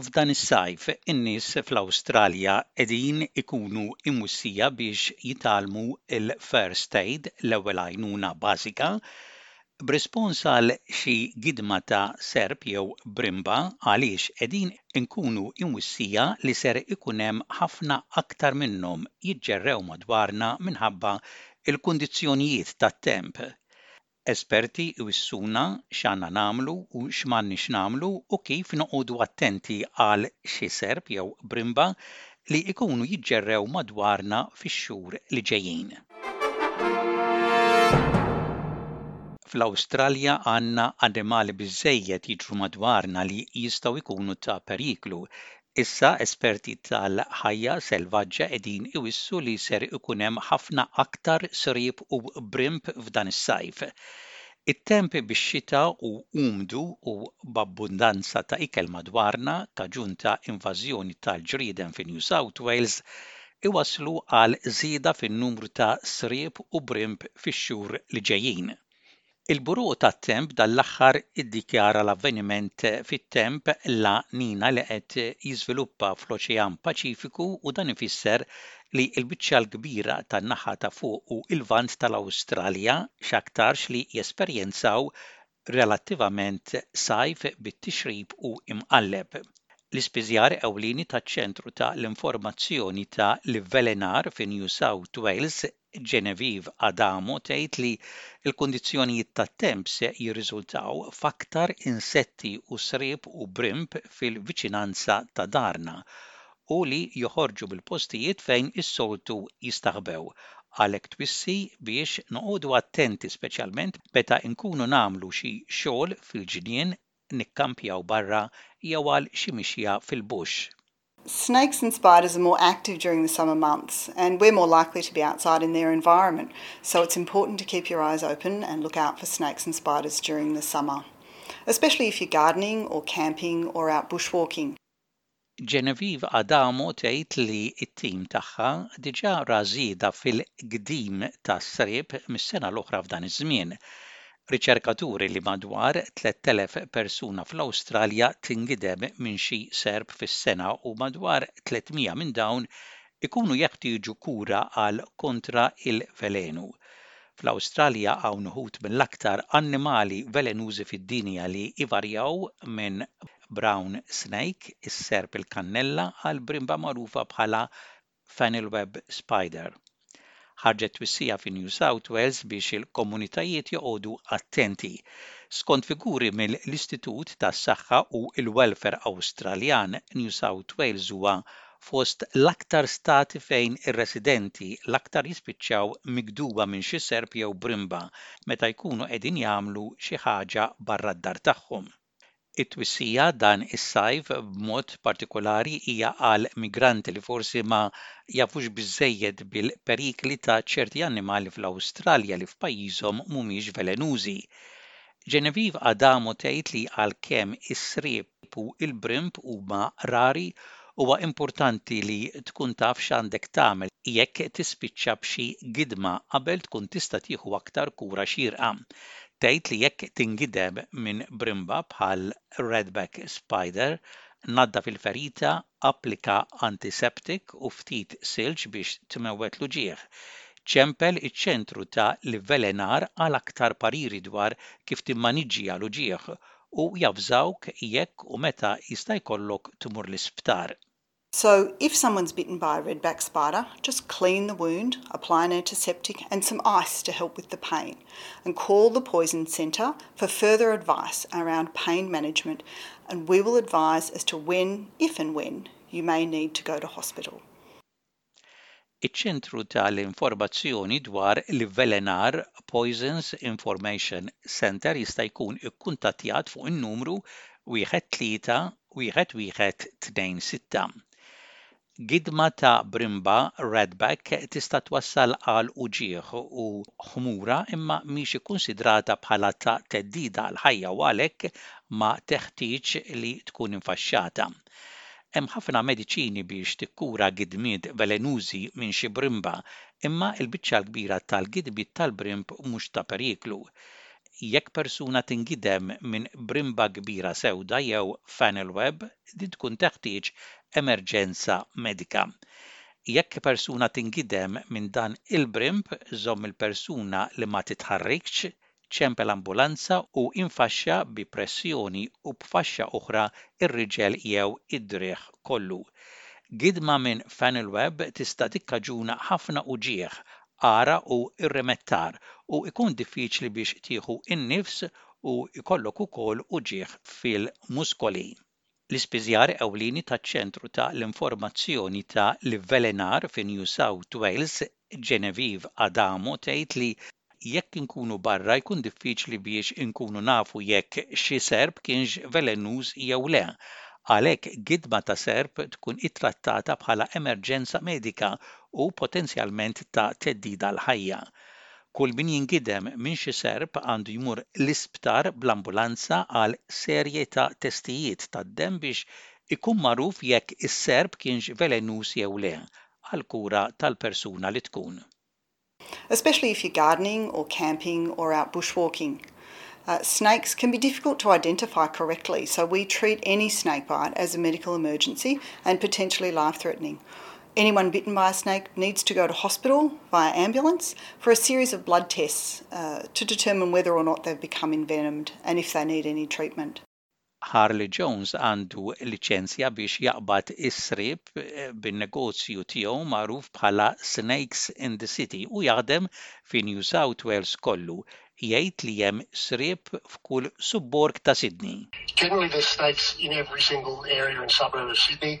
F'dan is-sajf, in-nies fl-Awstralja qegħdin ikunu imwissija biex jitgħallmu l-First Aid, l-Ewwel Għajnuna Bażika, B'rispons għal xi gidma ta' serp jew brimba għaliex qegħdin inkunu imwissija li ser ikun hemm ħafna aktar minnhom jiġġerrew madwarna minħabba l-kundizzjonijiet tat-temp. Esperti jwissuna x'għandna nagħmlu u x'm'għandniex nagħmlu u kif noqogħdu attenti għal xi serp jew brimba li jkunu jiġġerrew madwarna fix-xhur li ġejjin. Fl-Awstralja għandna annimali biżżejjed jiġru madwarna li jistgħu jkunu ta' periklu. Issa esperti tal-ħajja selvaġġa qegħdin iwissu li ser ikun hemm ħafna aktar sriep u brimp f'dan is-sajf. It-tempi bix-xita u umdu u b'abbundanza ta' ikel madwarna, kaġun ta' invażjoni tal-ġrieden fi New South Wales, iwasslu għal żieda fin-numru ta' sriep u brimb fix-xhur li ġejjin. Il-Bureau tat-Temp dan l-aħħar iddikjara l-avveniment fit-temp La Nina li qed jiżviluppa fl-Oċean Paċifiku u dan ifisser li l-biċċa l-kbira tan-naħa ta' fuq u l-Lvant tal-Awstralja x'aktarx li jesperjenzaw relattivament sajf bit-tixrib u imqalleb. L-ispiżjar ewlieni taċ-Ċentru ta' l-Informazzjoni ta' l-Ivvelenar fi New South Wales, Genevieve Adamo tgħid li l-kundizzjonijiet tat-temp se jirriżultaw f'aktar insetti u sriep u brimb fil-viċinanza ta' darna u li joħorġu mill-postijiet fejn is-soltu jistaħbew. Għalhekk twissi biex noqogħdu attenti speċjalment meta nkunu nagħmlu xi xogħol fil-ġnien, nikkampjaw barra jew għal xi mixja fil-bush. Snakes and spiders are more active during the summer months and we're more likely to be outside in their environment so it's important to keep your eyes open and look out for snakes and spiders during the summer especially if you're gardening or camping or out bushwalking. Genevieve Adamo tgħid li t-tim tagħha diġà ra żieda fil-qdim tas-sriep mis-sena l-oħra f'dan iż-żmien. Riċerkaturi li madwar 3,000 persuna fl-Awstralja tingideb minn xi serp fis-sena u madwar 300 minn dawn ikunu jeħtieġu kura għal kontra il-velenu. Fl-Awstralja hawn uħud mill-aktar annimali velenużi fid-dinja li jvarjaw minn brown snake, is-serp il-kannella, għal brimba magħrufa bħala fennel web spider. Ħarġet twissija fi New South Wales biex il-komunitajiet joqogħdu attenti. Skont figuri mill-Istitut tas-Saħħa u l-Welfare Awstraljan, New South Wales huwa fost l-aktar stati fejn ir-residenti l-aktar jispiċċaw migduba minn xi serp jew brimba meta jkunu qegħdin jagħmlu xi ħaġa barra d-dar tagħhom. It-twissija dan is-sajf b'mod partikolari hija għal migranti li forsi ma jafux biżżejjed bil-perikli ta' ċerti annimali fl-Awstralja li f'pajjiżhom mhumiex velenużi. Genevieve Adamo tgħid li għalkemm is-sriep u l-brimb huma rari, Huwa importanti li tkun taf x'għandek tagħmel jekk tispiċċa b'xi gidma qabel tkun tista' tieħu aktar kura xierqa. Tgħid li jekk tingideb minn brimba bħal redback spider, naddaf il-ferita, applika antiseptic u ftit silġ biex tmewwet l-uġigħ. Ċempel iċ-ċentru ta' l-ivvelenar għal aktar pariri dwar kif timmaniġġja l-uġigħ u jafżawk jekk u meta jista' jkollok tmur l-isptar. So, if someone's bitten by a redback spider, just clean the wound, apply an antiseptic and some ice to help with the pain, and call the poison centre for further advice around pain management. And we will advise as to when, if and when, you may need to go to hospital. Iċ-Ċentru ta' l-Informazzjoni dwar l-Ivvelenar Poisons Information Centre jista' jkun ikkuntattjat fuq in-numru 131126. Gidma ta' brimba ratback tista' twassal għal uġigħ u ħmura imma mhix ikkunsidrata bħala ta' theddida għall-ħajja u għalhekk ma teħtieġx li tkun infaxxata. Hemm ħafna mediċini biex tikkura gidmiet velenużi minn xi brimba, imma l-biċċa l-kbira tal-gidmiet tal-brimb mhux ta' periklu. Jekk persuna tingidem minn brimba kbira sewda jew funnel web, din tkun teħtieġ emerġenza medika. Jekk persuna tingidem minn dan il-brimb, żomm il-persuna li ma titħarrikx, Ċempel ambulanza u infaxxa bi pressjoni u b'faxxa oħra r-riġel jew id-driegħ kollu. Gidma minn Fanel Web tista' tikkaġuna ħafna uġigħ, għara u irrimettar u ikun diffiċli biex tieħu n-nifs u jkollok ukoll uġigħ fil-muskoli. l-ispiżjar ewlieni taċ-Ċentru ta' l-Informazzjoni ta' l-Ivvelenar fi New South Wales, Genevieve Adamo tgħid li Jekk inkunu barra jkun diffiċli biex inkunu nafu jekk xi serp kienx velenuż jew le. Għalhekk gidma ta' serp tkun ittrattata bħala emerġenza medika u potenzjalment ta' theddida għall-ħajja. Kull min jinkidem minn xi serp għandu jmur l-isptar bl-ambulanza għal serje ta' testijiet tad-demm biex ikun magħruf jekk is-serp kienx velenuż jew le, għall-kura tal-persuna li tkun. Especially if you're gardening or camping or out bushwalking. Snakes can be difficult to identify correctly so we treat any snakebite as a medical emergency and potentially life-threatening. Anyone bitten by a snake needs to go to hospital via ambulance for a series of blood tests to determine whether or not they've become envenomed and if they need any treatment. Harley Jones għandu liċenzja biex jaqbad is-sriep bin-negozju tiegħu magħruf bħala Snakes in the City u jaħdem fi New South Wales kollu. Jgħid li hemm sriep f'kull subborg ta' Sydney. Generally there's snakes in every single area and suburb of Sydney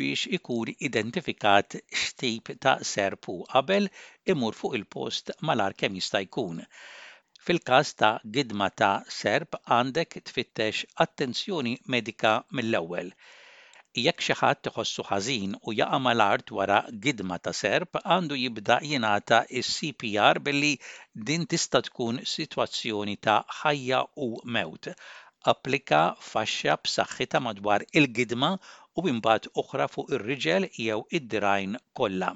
biex ikun identifikat x'tip ta' serp hu qabel imur fuq il-post malar kemm jista' jkun. Fil-każ ta' gidma ta' serp għandek tfittex attenzjoni medika mill-ewwel. Jekk xi ħadd iħossu ħażin u jaqa' mal-art wara gidma ta' serp għandu jibda jingħata s-CPR billi din tista' tkun sitwazzjoni ta' ħajja u mewt. Applika faxxa b'saħħitha madwar il-gidma u imbagħad oħra fuq ir-riġel jew id-dirgħajn kollha.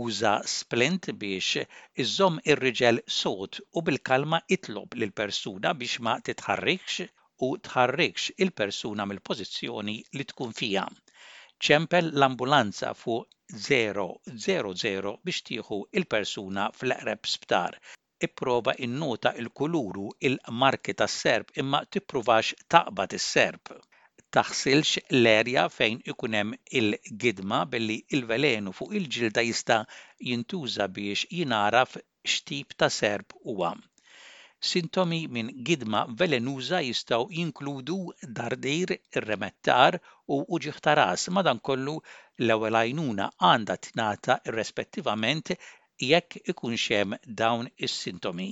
Uża splint biex iżżomm ir-riġel sod u bil-kalma itlob lill-persuna biex ma titħarrikx u tħarrikx il-persuna mill-pożizzjoni li tkun fiha. Ċempel l-ambulanza fuq 000 biex tieħu l-persuna fl-eqreb sptar Ipprova innota il-kulur u il-marki tas-serp imma tippruvax taqbad is-serp. Taħsilx l-erja fejn ikun hemm il-gidma billi il-velenu fuq il-ġilda jista' jintuża biex jingħaraf x'tip ta' serp huwa. Sintomi minn gidma velenuża jistgħu jinkludu dardir, irremettar u uġigħ ta' ras, madankollu l-ewwel għajnuna għandha tingħata irrespettivament jekk ikunx hemm dawn is-sintomi.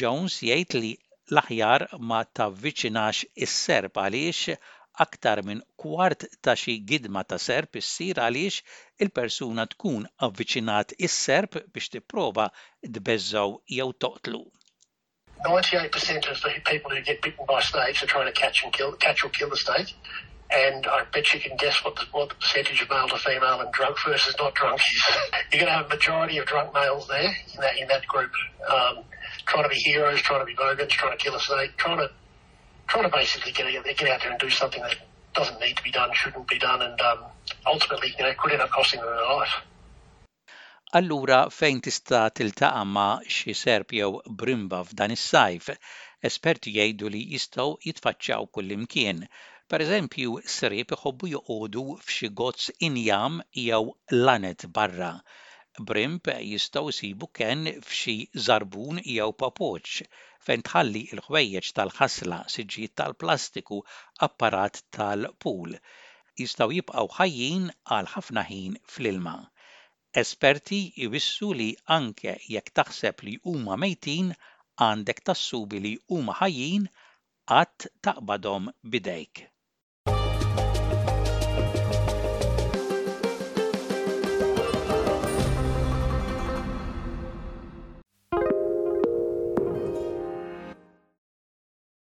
Jones jgħid li l-aħjar ma tavviċinax is-serp għaliex aktar minn kwart ta' xi gidma ta' serp issir għaliex il-persuna tkun avviċinat is-serp biex tipprova tbeżżgħu jew toqtlu. 98% of the people who get bitten by snakes are trying to catch and kill, catch or kill the snake. And I bet you can guess what the, what the percentage of male to female and drunk versus not drunk is. You're going to have a majority of drunk males there in that, in that group. Um, trying to be heroes, trying to be bogans, trying to kill a snake, trying to trying to basically get out, get out there and do something that doesn't need to be done, shouldn't be done, and um, ultimately you know, could end up costing them their life. Allura fejn tista' tiltaqa' ma' xi serp jew brimba f'dan is-sajf? Esperti jgħidu li jistgħu jitfaċċaw kullimkien. Pereżempju, sriep iħobbu joqogħdu f'xi gozz injam jew laned barra. Brimb jistgħu jsibu kenn f'xi żarbun jew papoċċ, fejn tħalli l-ħwejjeġ tal-ħasla, siġġijiet tal-plastiku, apparat tal-pool. jistgħu jibqgħu ħajjin għal ħafna ħin fl-ilma. Esperti jwissu li anke jekk taħseb li huma mejtin, għandek tassubi li huma ħajjin qatt taqbadhom b'idejk.